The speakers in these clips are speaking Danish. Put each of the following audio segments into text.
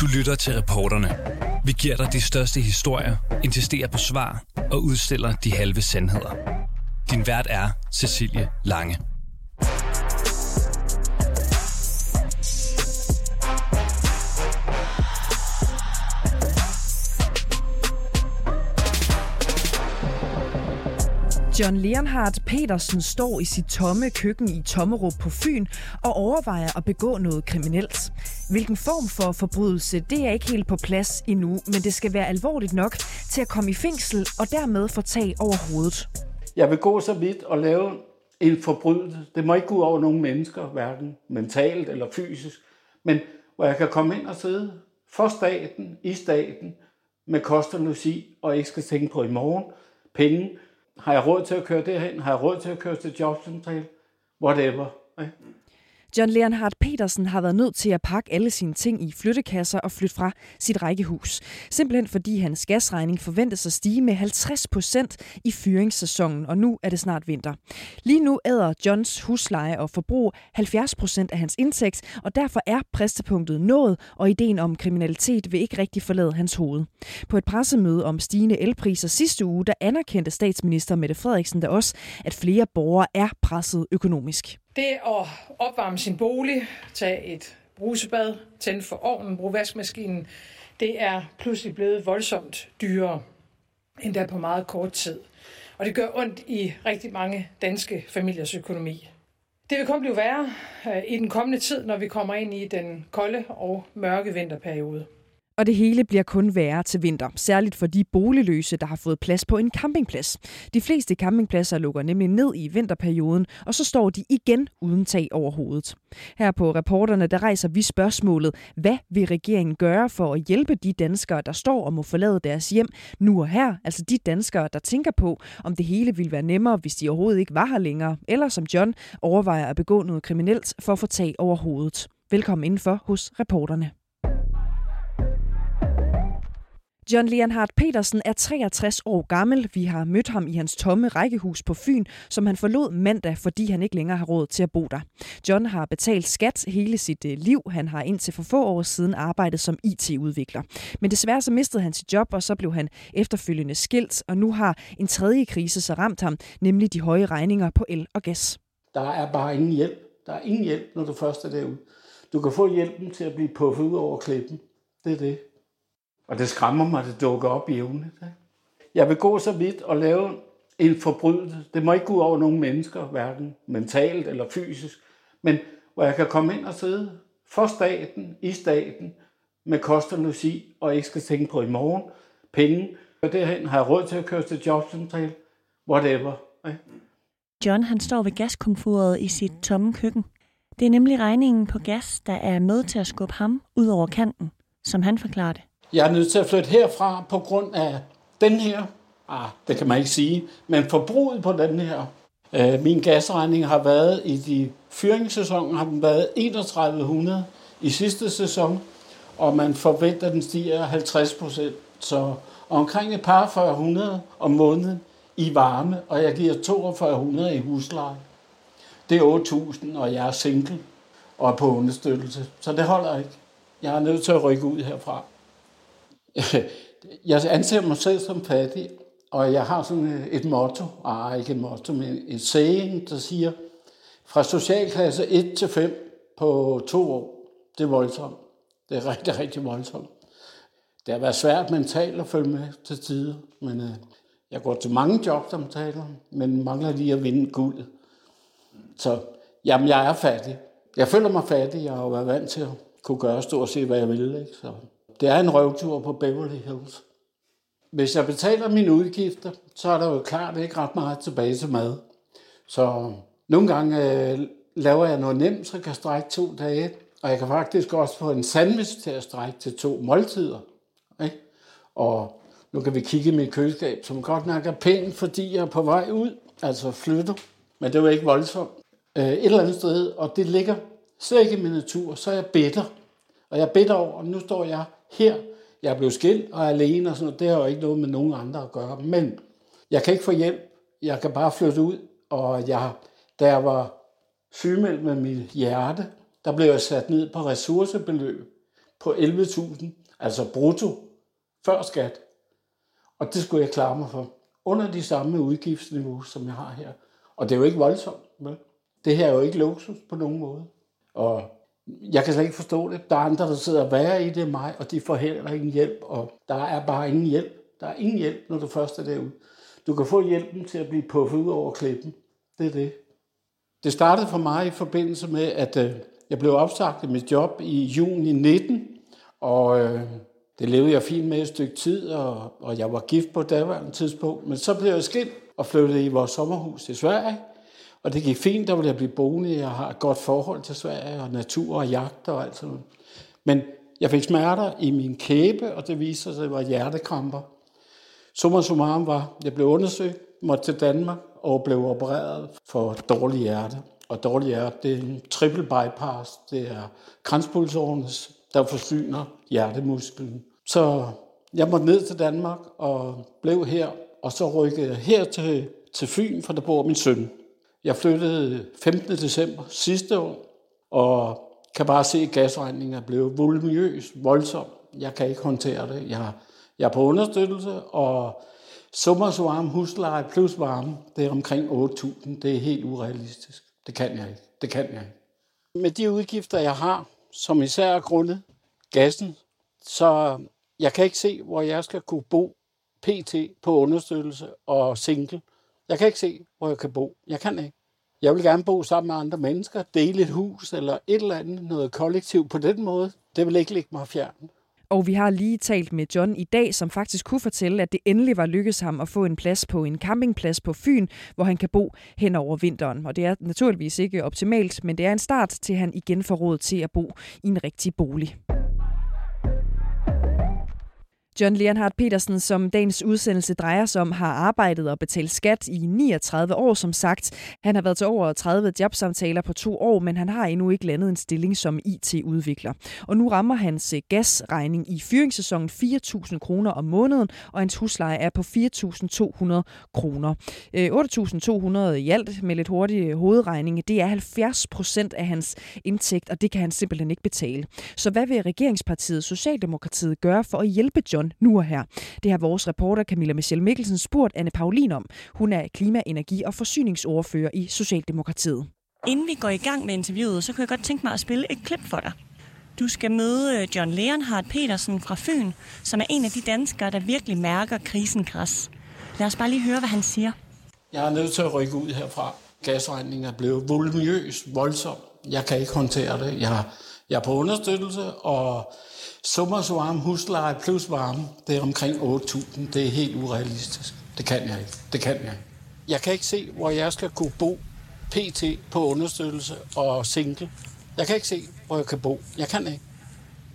Du lytter til reporterne. Vi giver dig de største historier, insisterer på svar og udstiller de halve sandheder. Din vært er Cecilie Lange. John Leonhardt Petersen står i sit tomme køkken i Tommerup på Fyn og overvejer at begå noget kriminelt. Hvilken form for forbrydelse, det er ikke helt på plads endnu, men det skal være alvorligt nok til at komme i fængsel og dermed få tag over hovedet. Jeg vil gå så vidt og lave en forbrydelse. Det må ikke gå ud over nogen mennesker, hverken mentalt eller fysisk, men hvor jeg kan komme ind og sidde for staten, i staten, med kost og og ikke skal tænke på i morgen, penge, har jeg råd til at køre derhen? Har jeg råd til at køre til jobcentral? Whatever. Ikke? John Leonhardt Petersen har været nødt til at pakke alle sine ting i flyttekasser og flytte fra sit rækkehus. Simpelthen fordi hans gasregning forventes at stige med 50 procent i fyringssæsonen, og nu er det snart vinter. Lige nu æder Johns husleje og forbrug 70 procent af hans indtægt, og derfor er præstepunktet nået, og ideen om kriminalitet vil ikke rigtig forlade hans hoved. På et pressemøde om stigende elpriser sidste uge, der anerkendte statsminister Mette Frederiksen da også, at flere borgere er presset økonomisk. Det at opvarme sin bolig, tage et brusebad, tænde for ovnen, bruge vaskemaskinen, det er pludselig blevet voldsomt dyrere, endda på meget kort tid. Og det gør ondt i rigtig mange danske familiers økonomi. Det vil kun blive værre øh, i den kommende tid, når vi kommer ind i den kolde og mørke vinterperiode. Og det hele bliver kun værre til vinter, særligt for de boligløse, der har fået plads på en campingplads. De fleste campingpladser lukker nemlig ned i vinterperioden, og så står de igen uden tag over hovedet. Her på reporterne, der rejser vi spørgsmålet, hvad vil regeringen gøre for at hjælpe de danskere, der står og må forlade deres hjem nu og her? Altså de danskere, der tænker på, om det hele ville være nemmere, hvis de overhovedet ikke var her længere, eller som John overvejer at begå noget kriminelt for at få tag over hovedet. Velkommen indenfor hos reporterne. John Leonhard Petersen er 63 år gammel. Vi har mødt ham i hans tomme rækkehus på Fyn, som han forlod mandag, fordi han ikke længere har råd til at bo der. John har betalt skat hele sit øh, liv. Han har indtil for få år siden arbejdet som IT-udvikler. Men desværre så mistede han sit job, og så blev han efterfølgende skilt, og nu har en tredje krise så ramt ham, nemlig de høje regninger på el og gas. Der er bare ingen hjælp. Der er ingen hjælp, når du først er derude. Du kan få hjælpen til at blive puffet ud over klippen. Det er det. Og det skræmmer mig, at det dukker op i evnet. Jeg vil gå så vidt og lave en forbrydelse. Det må ikke gå ud over nogen mennesker, hverken mentalt eller fysisk, men hvor jeg kan komme ind og sidde for staten, i staten, med kost og logi, og ikke skal tænke på i morgen, penge. Og derhen har jeg råd til at køre til jobcentral, whatever. Ikke? John han står ved gaskomfuret i sit tomme køkken. Det er nemlig regningen på gas, der er med til at skubbe ham ud over kanten, som han forklarer det. Jeg er nødt til at flytte herfra på grund af den her. Ah, det kan man ikke sige. Men forbruget på den her. Øh, min gasregning har været i de fyringssæsoner har den været 3100 i sidste sæson, og man forventer, at den stiger 50 procent. Så omkring et par 400 om måneden i varme, og jeg giver 4200 i husleje. Det er 8000, og jeg er single og er på understøttelse. Så det holder ikke. Jeg er nødt til at rykke ud herfra jeg anser mig selv som fattig, og jeg har sådan et motto, ah, ikke et motto, men et saying, der siger, fra socialklasse 1 til 5 på to år, det er voldsomt. Det er rigtig, rigtig voldsomt. Det har været svært mentalt at følge med til tider, men øh, jeg går til mange jobsamtaler, men mangler lige at vinde guld. Så jamen, jeg er fattig. Jeg føler mig fattig. Jeg har jo været vant til at kunne gøre stort set, hvad jeg ville. Ikke? Så det er en røvtur på Beverly Hills. Hvis jeg betaler mine udgifter, så er der jo klart ikke ret meget tilbage til mad. Så nogle gange øh, laver jeg noget nemt, så jeg kan strække to dage. Og jeg kan faktisk også få en sandwich til at strække til to måltider. Ikke? Og nu kan vi kigge i mit køleskab, som godt nok er pænt, fordi jeg er på vej ud, altså flytter. Men det er ikke voldsomt. Øh, et eller andet sted, og det ligger slet ikke i min natur, så er jeg bitter. Og jeg er bitter over, og nu står jeg her, jeg blev skilt og er alene og sådan noget, det har jo ikke noget med nogen andre at gøre. Men jeg kan ikke få hjælp. Jeg kan bare flytte ud, og jeg, da jeg var sygemeldt med mit hjerte, der blev jeg sat ned på ressourcebeløb på 11.000, altså brutto, før skat. Og det skulle jeg klare mig for. Under de samme udgiftsniveau, som jeg har her. Og det er jo ikke voldsomt. Vel? det her er jo ikke luksus på nogen måde. Og jeg kan slet ikke forstå det. Der er andre, der sidder værre i det end mig, og de får heller ingen hjælp. Og der er bare ingen hjælp. Der er ingen hjælp, når du først er derude. Du kan få hjælpen til at blive puffet ud over klippen. Det er det. Det startede for mig i forbindelse med, at øh, jeg blev opsagt i mit job i juni 19, og øh, det levede jeg fint med et stykke tid, og, og jeg var gift på daværende tidspunkt. Men så blev jeg skilt og flyttede i vores sommerhus i Sverige. Og det gik fint, der ville jeg blive boende. Jeg har et godt forhold til Sverige og natur og jagt og alt sådan noget. Men jeg fik smerter i min kæbe, og det viste sig, at det var hjertekramper. Summa summarum var, jeg blev undersøgt, måtte til Danmark og blev opereret for dårlig hjerte. Og dårlig hjerte, det er en triple bypass. Det er kranspulsårenes, der forsyner hjertemusklen. Så jeg måtte ned til Danmark og blev her, og så rykkede jeg her til, til Fyn, for der bor min søn. Jeg flyttede 15. december sidste år, og kan bare se, at gasregningen er blevet voluminøs, voldsom. Jeg kan ikke håndtere det. Jeg, jeg er på understøttelse, og summa summarum husleje plus varme, det er omkring 8.000. Det er helt urealistisk. Det kan jeg ikke. Det kan jeg ikke. Med de udgifter, jeg har, som især er grundet gassen, så jeg kan ikke se, hvor jeg skal kunne bo pt. på understøttelse og single. Jeg kan ikke se, hvor jeg kan bo. Jeg kan ikke. Jeg vil gerne bo sammen med andre mennesker, dele et hus eller et eller andet, noget kollektiv på den måde. Det vil ikke ligge mig fjern. Og vi har lige talt med John i dag, som faktisk kunne fortælle, at det endelig var lykkedes ham at få en plads på en campingplads på Fyn, hvor han kan bo hen over vinteren. Og det er naturligvis ikke optimalt, men det er en start til, at han igen får råd til at bo i en rigtig bolig. John Leonhardt Petersen, som dagens udsendelse drejer sig om, har arbejdet og betalt skat i 39 år, som sagt. Han har været til over 30 jobsamtaler på to år, men han har endnu ikke landet en stilling som IT-udvikler. Og nu rammer hans øh, gasregning i fyringssæsonen 4.000 kroner om måneden, og hans husleje er på 4.200 kroner. Øh, 8.200 i alt med lidt hurtig øh, hovedregning, det er 70 procent af hans indtægt, og det kan han simpelthen ikke betale. Så hvad vil regeringspartiet Socialdemokratiet gøre for at hjælpe John nu og her. Det har vores reporter Camilla Michelle Mikkelsen spurgt Anne Paulin om. Hun er klima-, energi- og forsyningsordfører i Socialdemokratiet. Inden vi går i gang med interviewet, så kunne jeg godt tænke mig at spille et klip for dig. Du skal møde øh, John Leonhardt Petersen fra Fyn, som er en af de danskere, der virkelig mærker krisen kras. Lad os bare lige høre, hvad han siger. Jeg er nødt til at rykke ud herfra. Gasregningen er blevet voluminøs, voldsom. Jeg kan ikke håndtere det. Jeg, jeg er på understøttelse, og Summa summarum husleje plus varme, det er omkring 8.000. Det er helt urealistisk. Det kan jeg ikke. Det kan jeg ikke. Jeg kan ikke se, hvor jeg skal kunne bo pt. på understøttelse og single. Jeg kan ikke se, hvor jeg kan bo. Jeg kan ikke.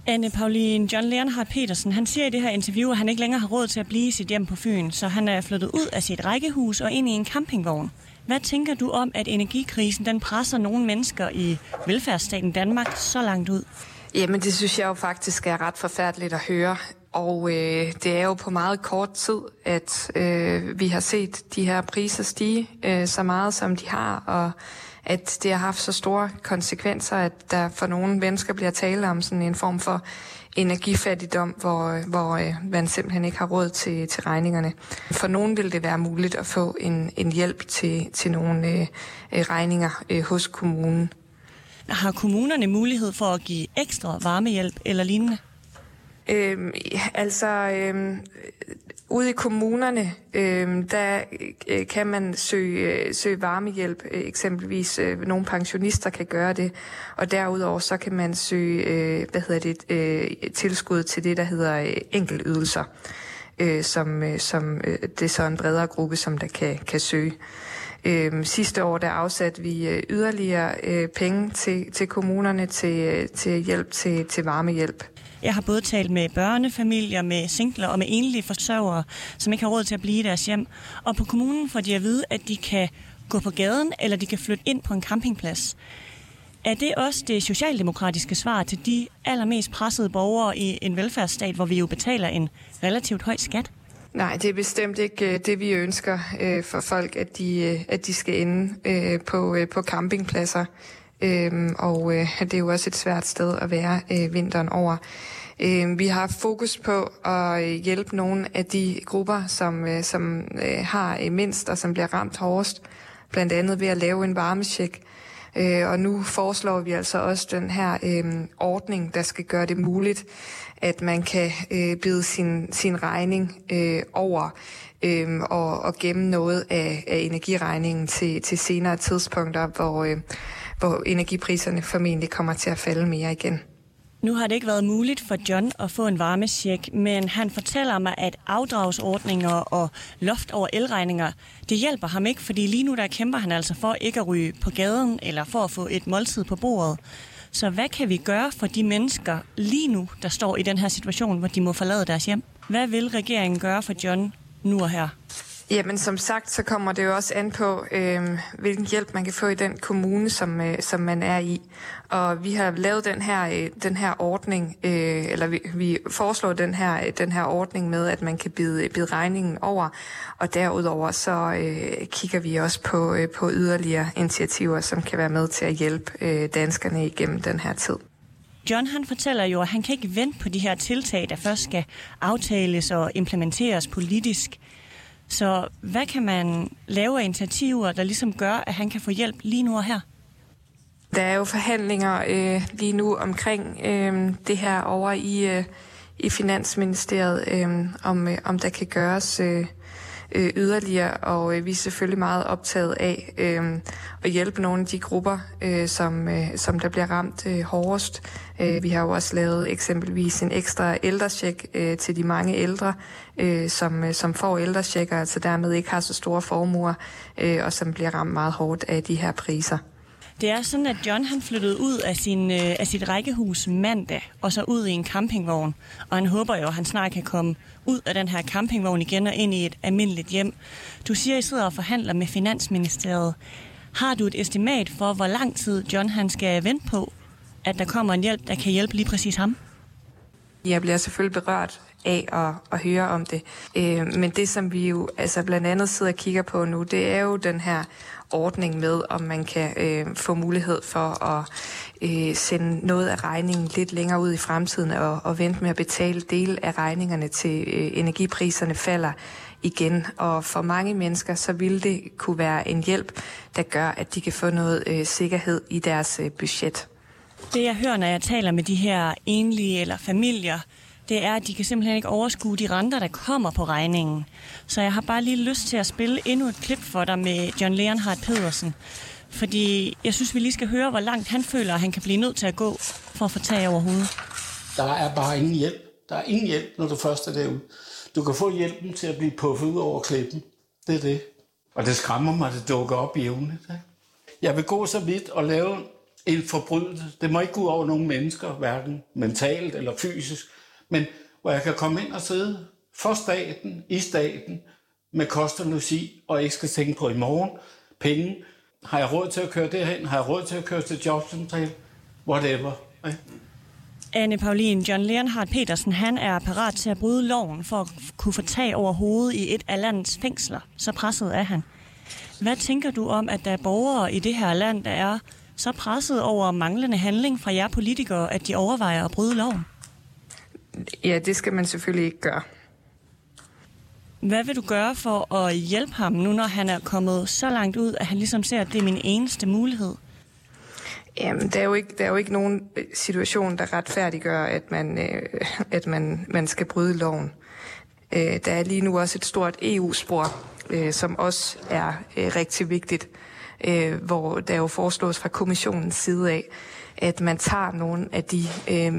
Anne Pauline John Leonhardt Petersen, han siger i det her interview, at han ikke længere har råd til at blive i sit hjem på Fyn, så han er flyttet ud af sit rækkehus og ind i en campingvogn. Hvad tænker du om, at energikrisen den presser nogle mennesker i velfærdsstaten Danmark så langt ud? Jamen, det synes jeg jo faktisk er ret forfærdeligt at høre. Og øh, det er jo på meget kort tid, at øh, vi har set de her priser stige øh, så meget, som de har, og at det har haft så store konsekvenser, at der for nogle mennesker bliver tale om sådan en form for energifattigdom, hvor, hvor øh, man simpelthen ikke har råd til, til regningerne. For nogen vil det være muligt at få en, en hjælp til, til nogle øh, øh regninger øh, hos kommunen. Har kommunerne mulighed for at give ekstra varmehjælp eller lignende? Øhm, altså, øhm, ude i kommunerne, øh, der øh, kan man søge, øh, søge varmehjælp. Øh, eksempelvis øh, nogle pensionister kan gøre det. Og derudover så kan man søge øh, hvad hedder det, øh, tilskud til det, der hedder øh, enkeltydelser. Øh, som, øh, som øh, det er så en bredere gruppe, som der kan, kan søge. Øh, sidste år der afsatte vi øh, yderligere øh, penge til, til kommunerne til, øh, til hjælp til, til varmehjælp. Jeg har både talt med børnefamilier, med singler og med enlige forsørgere, som ikke har råd til at blive i deres hjem. Og på kommunen får de at vide, at de kan gå på gaden, eller de kan flytte ind på en campingplads. Er det også det socialdemokratiske svar til de allermest pressede borgere i en velfærdsstat, hvor vi jo betaler en relativt høj skat? Nej, det er bestemt ikke øh, det, vi ønsker øh, for folk, at de, øh, at de skal ende øh, på, på campingpladser. øhm, og øh, det er jo også et svært sted at være øh, vinteren over. Øh, vi har fokus på at hjælpe nogle af de grupper, som, øh, som øh, har mindst og som bliver ramt hårdest, blandt andet ved at lave en varmesjek. Øh, og nu foreslår vi altså også den her øh, ordning, der skal gøre det muligt, at man kan øh, bide sin, sin regning øh, over øh, og, og gemme noget af, af energiregningen til, til senere tidspunkter, hvor, øh, hvor energipriserne formentlig kommer til at falde mere igen. Nu har det ikke været muligt for John at få en varmesjek, men han fortæller mig, at afdragsordninger og loft over elregninger, det hjælper ham ikke, fordi lige nu der kæmper han altså for ikke at ryge på gaden eller for at få et måltid på bordet. Så hvad kan vi gøre for de mennesker lige nu, der står i den her situation, hvor de må forlade deres hjem? Hvad vil regeringen gøre for John nu og her? Jamen som sagt, så kommer det jo også an på, øh, hvilken hjælp man kan få i den kommune, som, øh, som man er i. Og vi har lavet den her, øh, den her ordning, øh, eller vi, vi foreslår den her, øh, den her ordning med, at man kan bide, bide regningen over. Og derudover så øh, kigger vi også på, øh, på yderligere initiativer, som kan være med til at hjælpe øh, danskerne igennem den her tid. John han fortæller jo, at han kan ikke vente på de her tiltag, der først skal aftales og implementeres politisk. Så hvad kan man lave af initiativer, der ligesom gør, at han kan få hjælp lige nu og her? Der er jo forhandlinger øh, lige nu omkring øh, det her over i, øh, i Finansministeriet, øh, om, øh, om der kan gøres øh, øh, yderligere, og øh, vi er selvfølgelig meget optaget af øh, at hjælpe nogle af de grupper, øh, som, øh, som der bliver ramt øh, hårdest. Øh, vi har jo også lavet eksempelvis en ekstra ældresjek øh, til de mange ældre, øh, som, øh, som får ældresjekker, altså dermed ikke har så store formuer, øh, og som bliver ramt meget hårdt af de her priser. Det er sådan, at John han flyttede ud af, sin, øh, af sit rækkehus mandag, og så ud i en campingvogn. Og han håber jo, at han snart kan komme ud af den her campingvogn igen og ind i et almindeligt hjem. Du siger, at I sidder og forhandler med Finansministeriet. Har du et estimat for, hvor lang tid John han skal vente på, at der kommer en hjælp, der kan hjælpe lige præcis ham? Jeg bliver selvfølgelig berørt af at, at høre om det. Øh, men det, som vi jo altså blandt andet sidder og kigger på nu, det er jo den her ordning med, om man kan øh, få mulighed for at øh, sende noget af regningen lidt længere ud i fremtiden og, og vente med at betale del af regningerne til øh, energipriserne falder igen. Og for mange mennesker, så vil det kunne være en hjælp, der gør, at de kan få noget øh, sikkerhed i deres øh, budget. Det jeg hører, når jeg taler med de her enlige eller familier, det er, at de kan simpelthen ikke overskue de renter, der kommer på regningen. Så jeg har bare lige lyst til at spille endnu et klip for dig med John Leonhardt Pedersen. Fordi jeg synes, vi lige skal høre, hvor langt han føler, at han kan blive nødt til at gå for at få tag over hovedet. Der er bare ingen hjælp. Der er ingen hjælp, når du først er derude. Du kan få hjælpen til at blive puffet ud over klippen. Det er det. Og det skræmmer mig, at det dukker op i evne. Jeg vil gå så vidt og lave en forbrydelse. Det må ikke gå over nogen mennesker, hverken mentalt eller fysisk men hvor jeg kan komme ind og sidde for staten, i staten, med kost og logi, og ikke skal tænke på i morgen, penge. Har jeg råd til at køre derhen? Har jeg råd til at køre til jobcentral? Whatever. Okay? Anne Paulin, John Leonhardt Petersen, han er parat til at bryde loven for at kunne få tag over hovedet i et af landets fængsler. Så presset er han. Hvad tænker du om, at der er borgere i det her land, der er så presset over manglende handling fra jer politikere, at de overvejer at bryde loven? Ja, det skal man selvfølgelig ikke gøre. Hvad vil du gøre for at hjælpe ham nu, når han er kommet så langt ud, at han ligesom ser, at det er min eneste mulighed? Jamen, der er jo ikke, der er jo ikke nogen øh, situation, der retfærdiggør, at man, øh, at man, man skal bryde loven. Øh, der er lige nu også et stort EU-spor, øh, som også er øh, rigtig vigtigt, øh, hvor der jo foreslås fra kommissionens side af, at man tager nogle af de øh,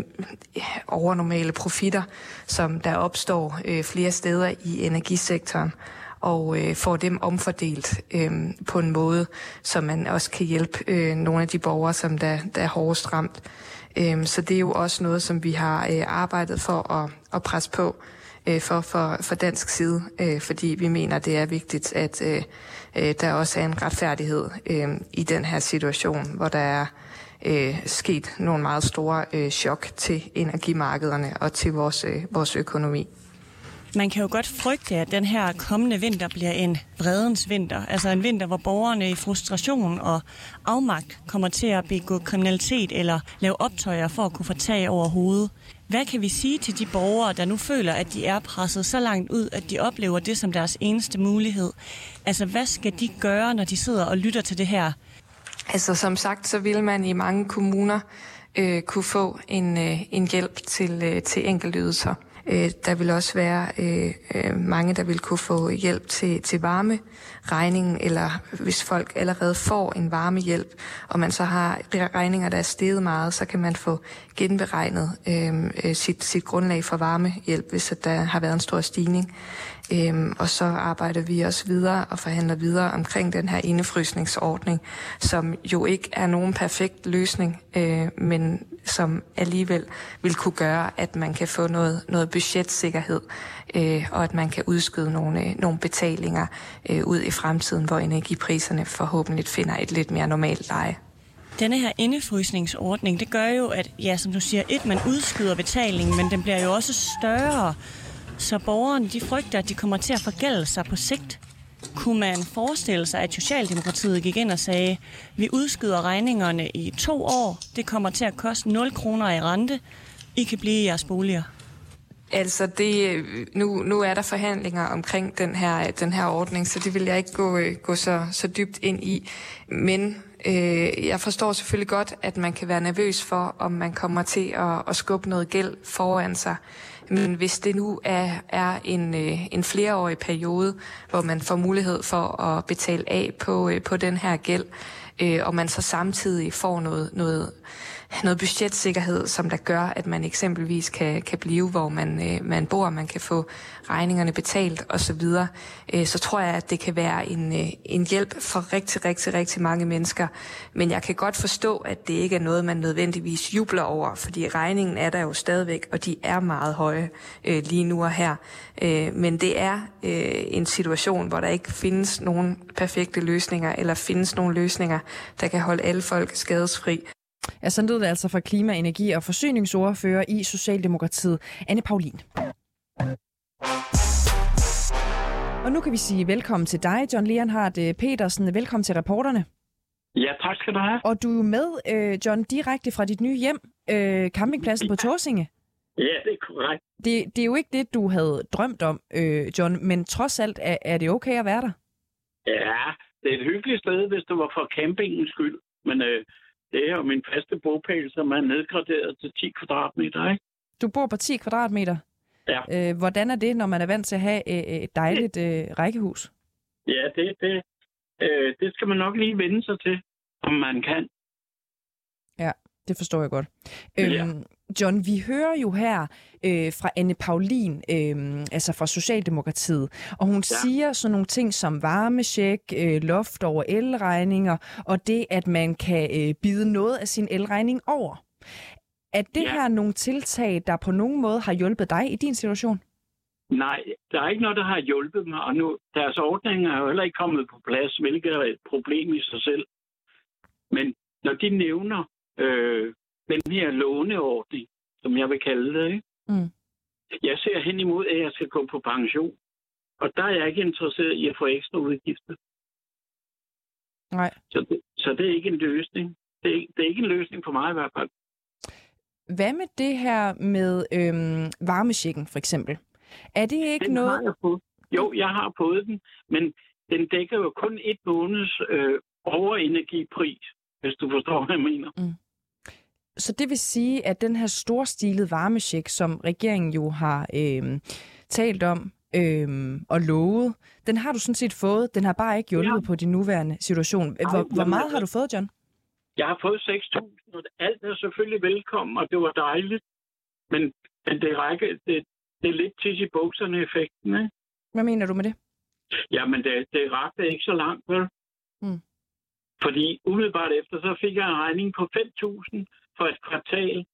overnormale profitter, som der opstår øh, flere steder i energisektoren, og øh, får dem omfordelt øh, på en måde, så man også kan hjælpe øh, nogle af de borgere, som der, der er hårdest ramt. Øh, så det er jo også noget, som vi har øh, arbejdet for at, at presse på øh, for, for, for dansk side, øh, fordi vi mener, det er vigtigt, at øh, øh der også er en retfærdighed øh, i den her situation, hvor der er øh, sket nogle meget store øh, chok til energimarkederne og til vores, øh, vores økonomi. man kan jo godt frygte, at den her kommende vinter bliver en vredens vinter. Altså en vinter, hvor borgerne i frustration og afmagt kommer til at begå kriminalitet eller lave optøjer for at kunne få tag over hovedet. Hvad kan vi sige til de borgere, der nu føler, at de er presset så langt ud, at de oplever det som deres eneste mulighed? Altså, hvad skal de gøre, når de sidder og lytter til det her? Altså, som sagt, så vil man i mange kommuner øh, kunne få en, øh, en hjælp til, øh, til enkeltydelser. Øh, der vil også være øh, øh, mange, der vil kunne få hjælp til, til varmeregningen, eller hvis folk allerede får en varmehjælp, og man så har regninger, der er steget meget, så kan man få genberegnet øh, øh sit, sit grundlag for varmehjælp, hvis der har været en stor stigning. Øhm, og så arbejder vi også videre og forhandler videre omkring den her indefrysningsordning, som jo ikke er nogen perfekt løsning, øh, men som alligevel vil kunne gøre, at man kan få noget, noget budgetsikkerhed, øh, og at man kan udskyde nogle, øh, nogle betalinger øh, ud i fremtiden, hvor energipriserne forhåbentlig finder et lidt mere normalt leje. Denne her indefrysningsordning, det gør jo, at, ja, som du siger, et, man udskyder betalingen, men den bliver jo også større, så borgerne de frygter, at de kommer til at forgælde sig på sigt. Kunne man forestille sig, at Socialdemokratiet gik ind og sagde, vi udskyder regningerne i to år, det kommer til at koste 0 kroner i rente, I kan blive i jeres boliger? Altså, det, nu, nu er der forhandlinger omkring den her, den her ordning, så det vil jeg ikke gå, gå så, så dybt ind i. Men øh, jeg forstår selvfølgelig godt, at man kan være nervøs for, om man kommer til at, at skubbe noget gæld foran sig. Men hvis det nu er, er en, øh, en flereårig periode, hvor man får mulighed for at betale af på, øh, på den her gæld, øh, og man så samtidig får noget, noget noget budgetsikkerhed, som der gør, at man eksempelvis kan, kan blive, hvor man, øh, man bor, man kan få regningerne betalt osv., så, øh, så tror jeg, at det kan være en, øh, en hjælp for rigtig, rigtig, rigtig mange mennesker. Men jeg kan godt forstå, at det ikke er noget, man nødvendigvis jubler over, fordi regningen er der jo stadigvæk, og de er meget høje øh, lige nu og her. Øh, men det er øh, en situation, hvor der ikke findes nogen perfekte løsninger, eller findes nogen løsninger, der kan holde alle folk skadesfri. Ja, sådan lød det altså fra klima-, energi- og forsyningsordfører i Socialdemokratiet, Anne Paulin. Og nu kan vi sige velkommen til dig, John Leonhardt øh, Petersen. Velkommen til reporterne. Ja, tak skal du have. Og du er jo med, øh, John, direkte fra dit nye hjem, øh, campingpladsen på Torsinge. Ja, det er korrekt. Det, det er jo ikke det, du havde drømt om, John, men trods alt er, er det okay at være der? Ja, det er et hyggeligt sted, hvis det var for campingens skyld. Men øh, det er jo min faste bogpæl, som er nedgraderet til 10 kvadratmeter, ikke? Du bor på 10 kvadratmeter? Ja. Øh, hvordan er det, når man er vant til at have øh, et dejligt øh, rækkehus? Ja, det, det, øh, det skal man nok lige vende sig til, om man kan. Ja, det forstår jeg godt. Ja. Øhm, John, vi hører jo her øh, fra Anne Paulin, øh, altså fra Socialdemokratiet, og hun ja. siger sådan nogle ting som varmesjek, øh, loft over elregninger, og det, at man kan øh, bide noget af sin elregning over. Er det ja. her nogle tiltag, der på nogen måde har hjulpet dig i din situation? Nej, der er ikke noget, der har hjulpet mig, og nu, deres ordning er jo heller ikke kommet på plads, hvilket er et problem i sig selv. Men når de nævner øh, den her låneordning, som jeg vil kalde det. Ikke? Mm. Jeg ser hen imod, at jeg skal gå på pension. Og der er jeg ikke interesseret i at få ekstra udgifter. Nej. Så det, så det er ikke en løsning. Det er, det er ikke en løsning for mig i hvert fald. Hvad med det her med øhm, varmesjekken for eksempel? Er det ikke den noget... Har jeg fået. Jo, jeg har fået den, men den dækker jo kun et måneds øh, overenergipris, hvis du forstår, hvad jeg mener. Mm. Så det vil sige, at den her storstilede varmesjek, som regeringen jo har øh, talt om øh, og lovet, den har du sådan set fået. Den har bare ikke hjulpet ja. på din nuværende situation. Hvor, Ej, hvor meget har du fået, John? Jeg har fået 6.000, og alt er selvfølgelig velkommen, og det var dejligt. Men, men det, rækker, det, det er lidt tis i bukserne effekten, ikke? Hvad mener du med det? Jamen, det, det rakte ikke så langt, vel? Mm. Fordi umiddelbart efter, så fik jeg en regning på 5.000 for et kvartal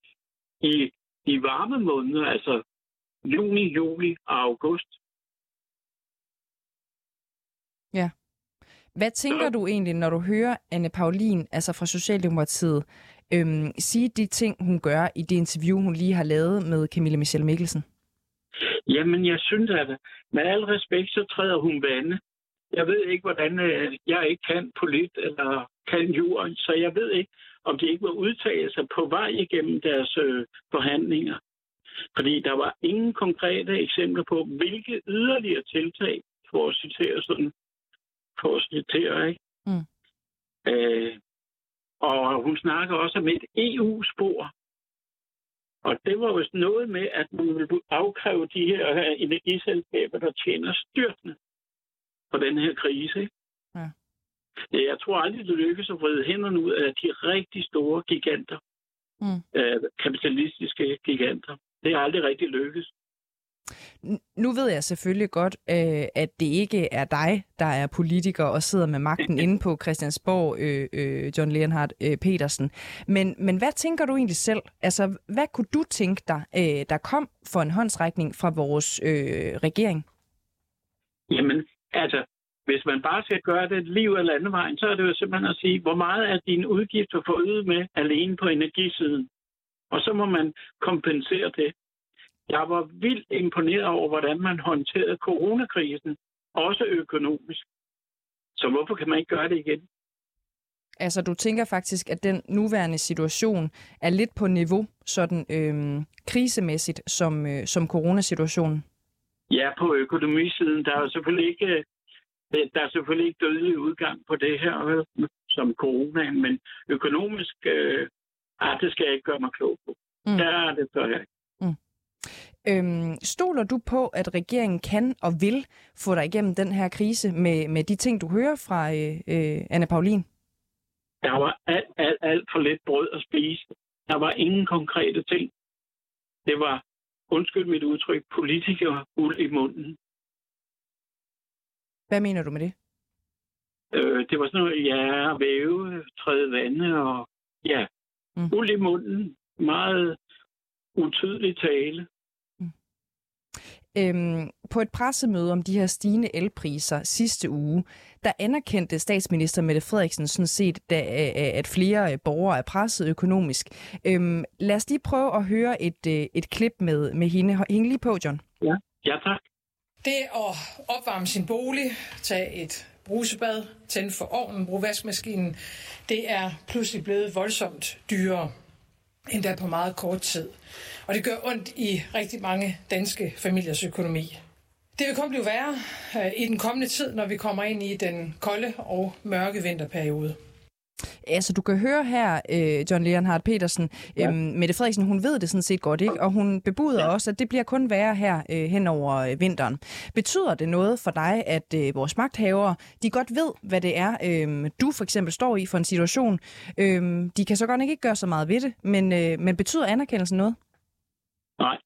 i de varme måneder, altså juni, juli og august. Ja. Hvad tænker så... du egentlig, når du hører Anne Paulin, altså fra Socialdemokratiet, øhm, sige de ting, hun gør i det interview, hun lige har lavet med Camilla Michelle Mikkelsen? Jamen, jeg synes, at med al respekt, så træder hun vande. Jeg ved ikke, hvordan øh, jeg ikke kan polit eller kan jorden, så jeg ved ikke, om de ikke må udtale sig på vej igennem deres øh, forhandlinger. Fordi der var ingen konkrete eksempler på, hvilke yderligere tiltag, for at citere sådan, for at citere, ikke? Mm. Øh, og hun snakker også om et EU-spor. Og det var jo noget med, at man ville afkræve de her energiselskaber, der tjener styrtende på den her krise. Jeg tror aldrig, det lykkes at vride hænderne ud af de rigtig store giganter. Mm. Øh, kapitalistiske giganter. Det er aldrig rigtig lykkes. Nu ved jeg selvfølgelig godt, øh, at det ikke er dig, der er politiker og sidder med magten inde på Christiansborg, øh, øh, John Leonhardt øh, Petersen. Men, men hvad tænker du egentlig selv? Altså, hvad kunne du tænke dig, øh, der kom for en håndsrækning fra vores øh, regering? Jamen, altså, hvis man bare skal gøre det liv eller landevejen, så er det jo simpelthen at sige, hvor meget er dine udgifter forøget med alene på energisiden? Og så må man kompensere det. Jeg var vildt imponeret over, hvordan man håndterede coronakrisen, også økonomisk. Så hvorfor kan man ikke gøre det igen? Altså, du tænker faktisk, at den nuværende situation er lidt på niveau, sådan øhm, krisemæssigt, som, øh, som coronasituationen? Ja, på økonomisiden. Der er selvfølgelig ikke, øh, der er selvfølgelig ikke dødelig udgang på det her, øh, som corona, men økonomisk, øh, ah, det skal jeg ikke gøre mig klog på. Mm. Der er det så jeg mm. Øhm, stoler du på, at regeringen kan og vil få dig igennem den her krise med, med de ting, du hører fra øh, øh, Anne Paulin? Der var alt, alt, alt for lidt brød at spise. Der var ingen konkrete ting. Det var, undskyld mit udtryk, politikere uld i munden. Hvad mener du med det? Øh, det var sådan noget, ja, væve, træde vande og ja, mm. uld i munden. Meget utydelig tale. Øhm, på et pressemøde om de her stigende elpriser sidste uge, der anerkendte statsminister Mette Frederiksen sådan set, da, at flere borgere er presset økonomisk. Øhm, lad os lige prøve at høre et, øh, et klip med, med hende. Hæng lige på, John. Ja, ja tak. Det at opvarme sin bolig, tage et brusebad, tænde for ovnen, bruge vaskemaskinen, det er pludselig blevet voldsomt dyrere endda på meget kort tid. Og det gør ondt i rigtig mange danske familiers økonomi. Det vil kun blive værre øh, i den kommende tid, når vi kommer ind i den kolde og mørke vinterperiode. Altså, du kan høre her, øh, John Leonhardt Petersen, ja. øhm, Mette Frederiksen, hun ved det sådan set godt, ikke? Og hun bebuder ja. også, at det bliver kun værre her øh, hen over øh, vinteren. Betyder det noget for dig, at øh, vores magthavere, de godt ved, hvad det er, øh, du for eksempel står i for en situation? Øh, de kan så godt ikke gøre så meget ved det, men, øh, men betyder anerkendelsen noget? Nej.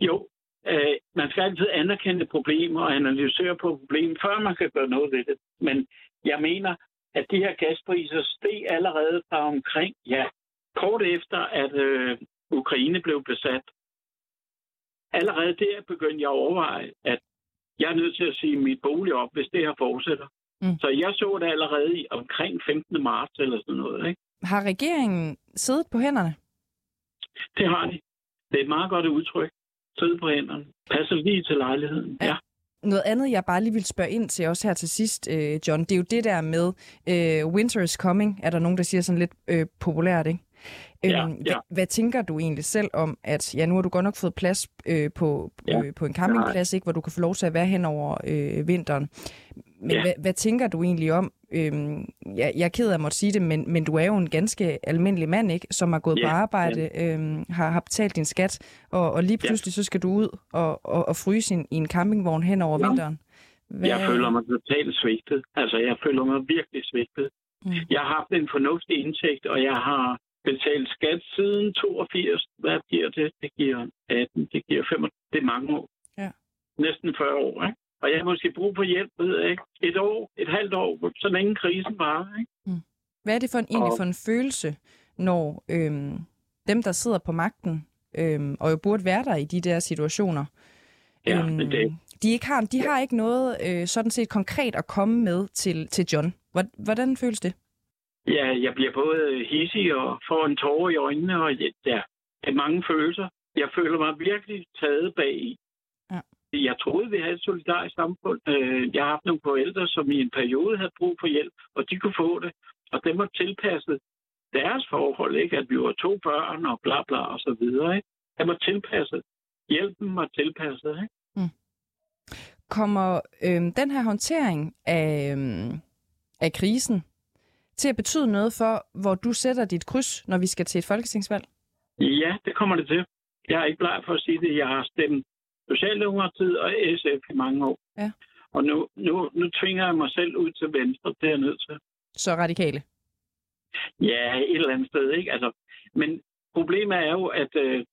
Jo, øh, man skal altid anerkende problemer og analysere på problemet, før man kan gøre noget ved det. Men jeg mener, at de her gaspriser steg allerede fra omkring, ja, kort efter, at øh, Ukraine blev besat. Allerede der begyndte jeg at overveje, at jeg er nødt til at sige mit bolig op, hvis det her fortsætter. Mm. Så jeg så det allerede i omkring 15. marts eller sådan noget. Ikke? Har regeringen siddet på hænderne? Det har de. Det er et meget godt udtryk. Sidde på hænderne. Passer lige til lejligheden. Ja. ja. Noget andet, jeg bare lige vil spørge ind til også her til sidst, øh, John, det er jo det der med øh, winter is coming, er der nogen, der siger sådan lidt øh, populært, ikke? Ja, øhm, ja. Hvad, hvad tænker du egentlig selv om, at ja, nu har du godt nok fået plads øh, på, ja. øh, på en campingplads, ikke, hvor du kan få lov til at være hen over øh, vinteren. Men ja. hvad, hvad tænker du egentlig om, øhm, jeg, jeg er ked af at måtte sige det, men, men du er jo en ganske almindelig mand, ikke, som har gået ja. på arbejde, øhm, har, har betalt din skat, og, og lige pludselig ja. så skal du ud og, og, og fryse i en campingvogn hen over ja. vinteren. Hvad... Jeg føler mig totalt svigtet. Altså, jeg føler mig virkelig svigtet. Mm. Jeg har haft en fornuftig indtægt, og jeg har betalt skat siden 82. Hvad giver det? Det giver 18, det giver 5. Det er mange år. Ja. Næsten 40 år, ikke? Og jeg har måske brug for hjælp, ved jeg ikke. Et år, et halvt år, så længe krisen var. Ikke? Mm. Hvad er det for en, egentlig for en følelse, når øhm, dem, der sidder på magten, øhm, og jo burde være der i de der situationer, ja, øhm, det. de, ikke har, de har ikke noget øh, sådan set konkret at komme med til, til John. Hvordan føles det? Ja, jeg bliver både hissig og får en tårer i øjnene, og ja, det er mange følelser. jeg føler mig virkelig taget bag i. Jeg troede, vi havde et solidarisk samfund. Øh, Jeg har haft nogle forældre, som i en periode havde brug for hjælp, og de kunne få det. Og det var tilpasset deres forhold, ikke? At vi var to børn og bla bla og så videre, ikke? Det var tilpasset. Hjælpen var tilpasset, ikke? Kommer øhm, den her håndtering af, øhm, af krisen til at betyde noget for, hvor du sætter dit kryds, når vi skal til et folketingsvalg? Ja, det kommer det til. Jeg er ikke bleg for at sige det. Jeg har stemt Socialdemokratiet og SF i mange år. Ja. Og nu, nu, nu tvinger jeg mig selv ud til venstre. Det er jeg nødt til. Så radikale. Ja, et eller andet sted, ikke? Altså, men problemet er jo, at øh,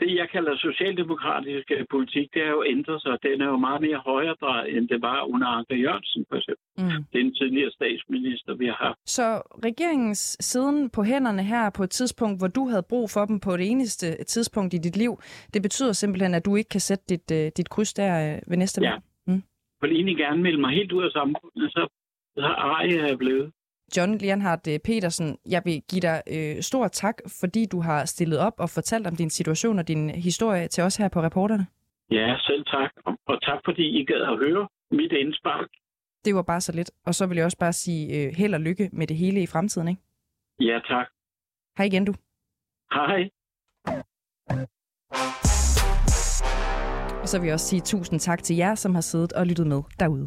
det, jeg kalder socialdemokratisk politik, det er jo ændret sig. Den er jo meget mere højredrejet, end det var under Anker Jørgensen, for eksempel. Mm. Den tidligere statsminister, vi har haft. Så regeringens siden på hænderne her på et tidspunkt, hvor du havde brug for dem på det eneste tidspunkt i dit liv, det betyder simpelthen, at du ikke kan sætte dit, øh, dit kryds der øh, ved næste Ja. valg? Jeg vil egentlig gerne melde mig helt ud af samfundet, så, så er jeg blevet. John Leonhardt øh, Petersen, jeg vil give dig øh, stor tak, fordi du har stillet op og fortalt om din situation og din historie til os her på Reporterne. Ja, selv tak. Og, og tak, fordi I gad at høre mit indspark. Det var bare så lidt. Og så vil jeg også bare sige øh, held og lykke med det hele i fremtiden. Ikke? Ja, tak. Hej igen du. Hej. Og så vil jeg også sige tusind tak til jer, som har siddet og lyttet med derude.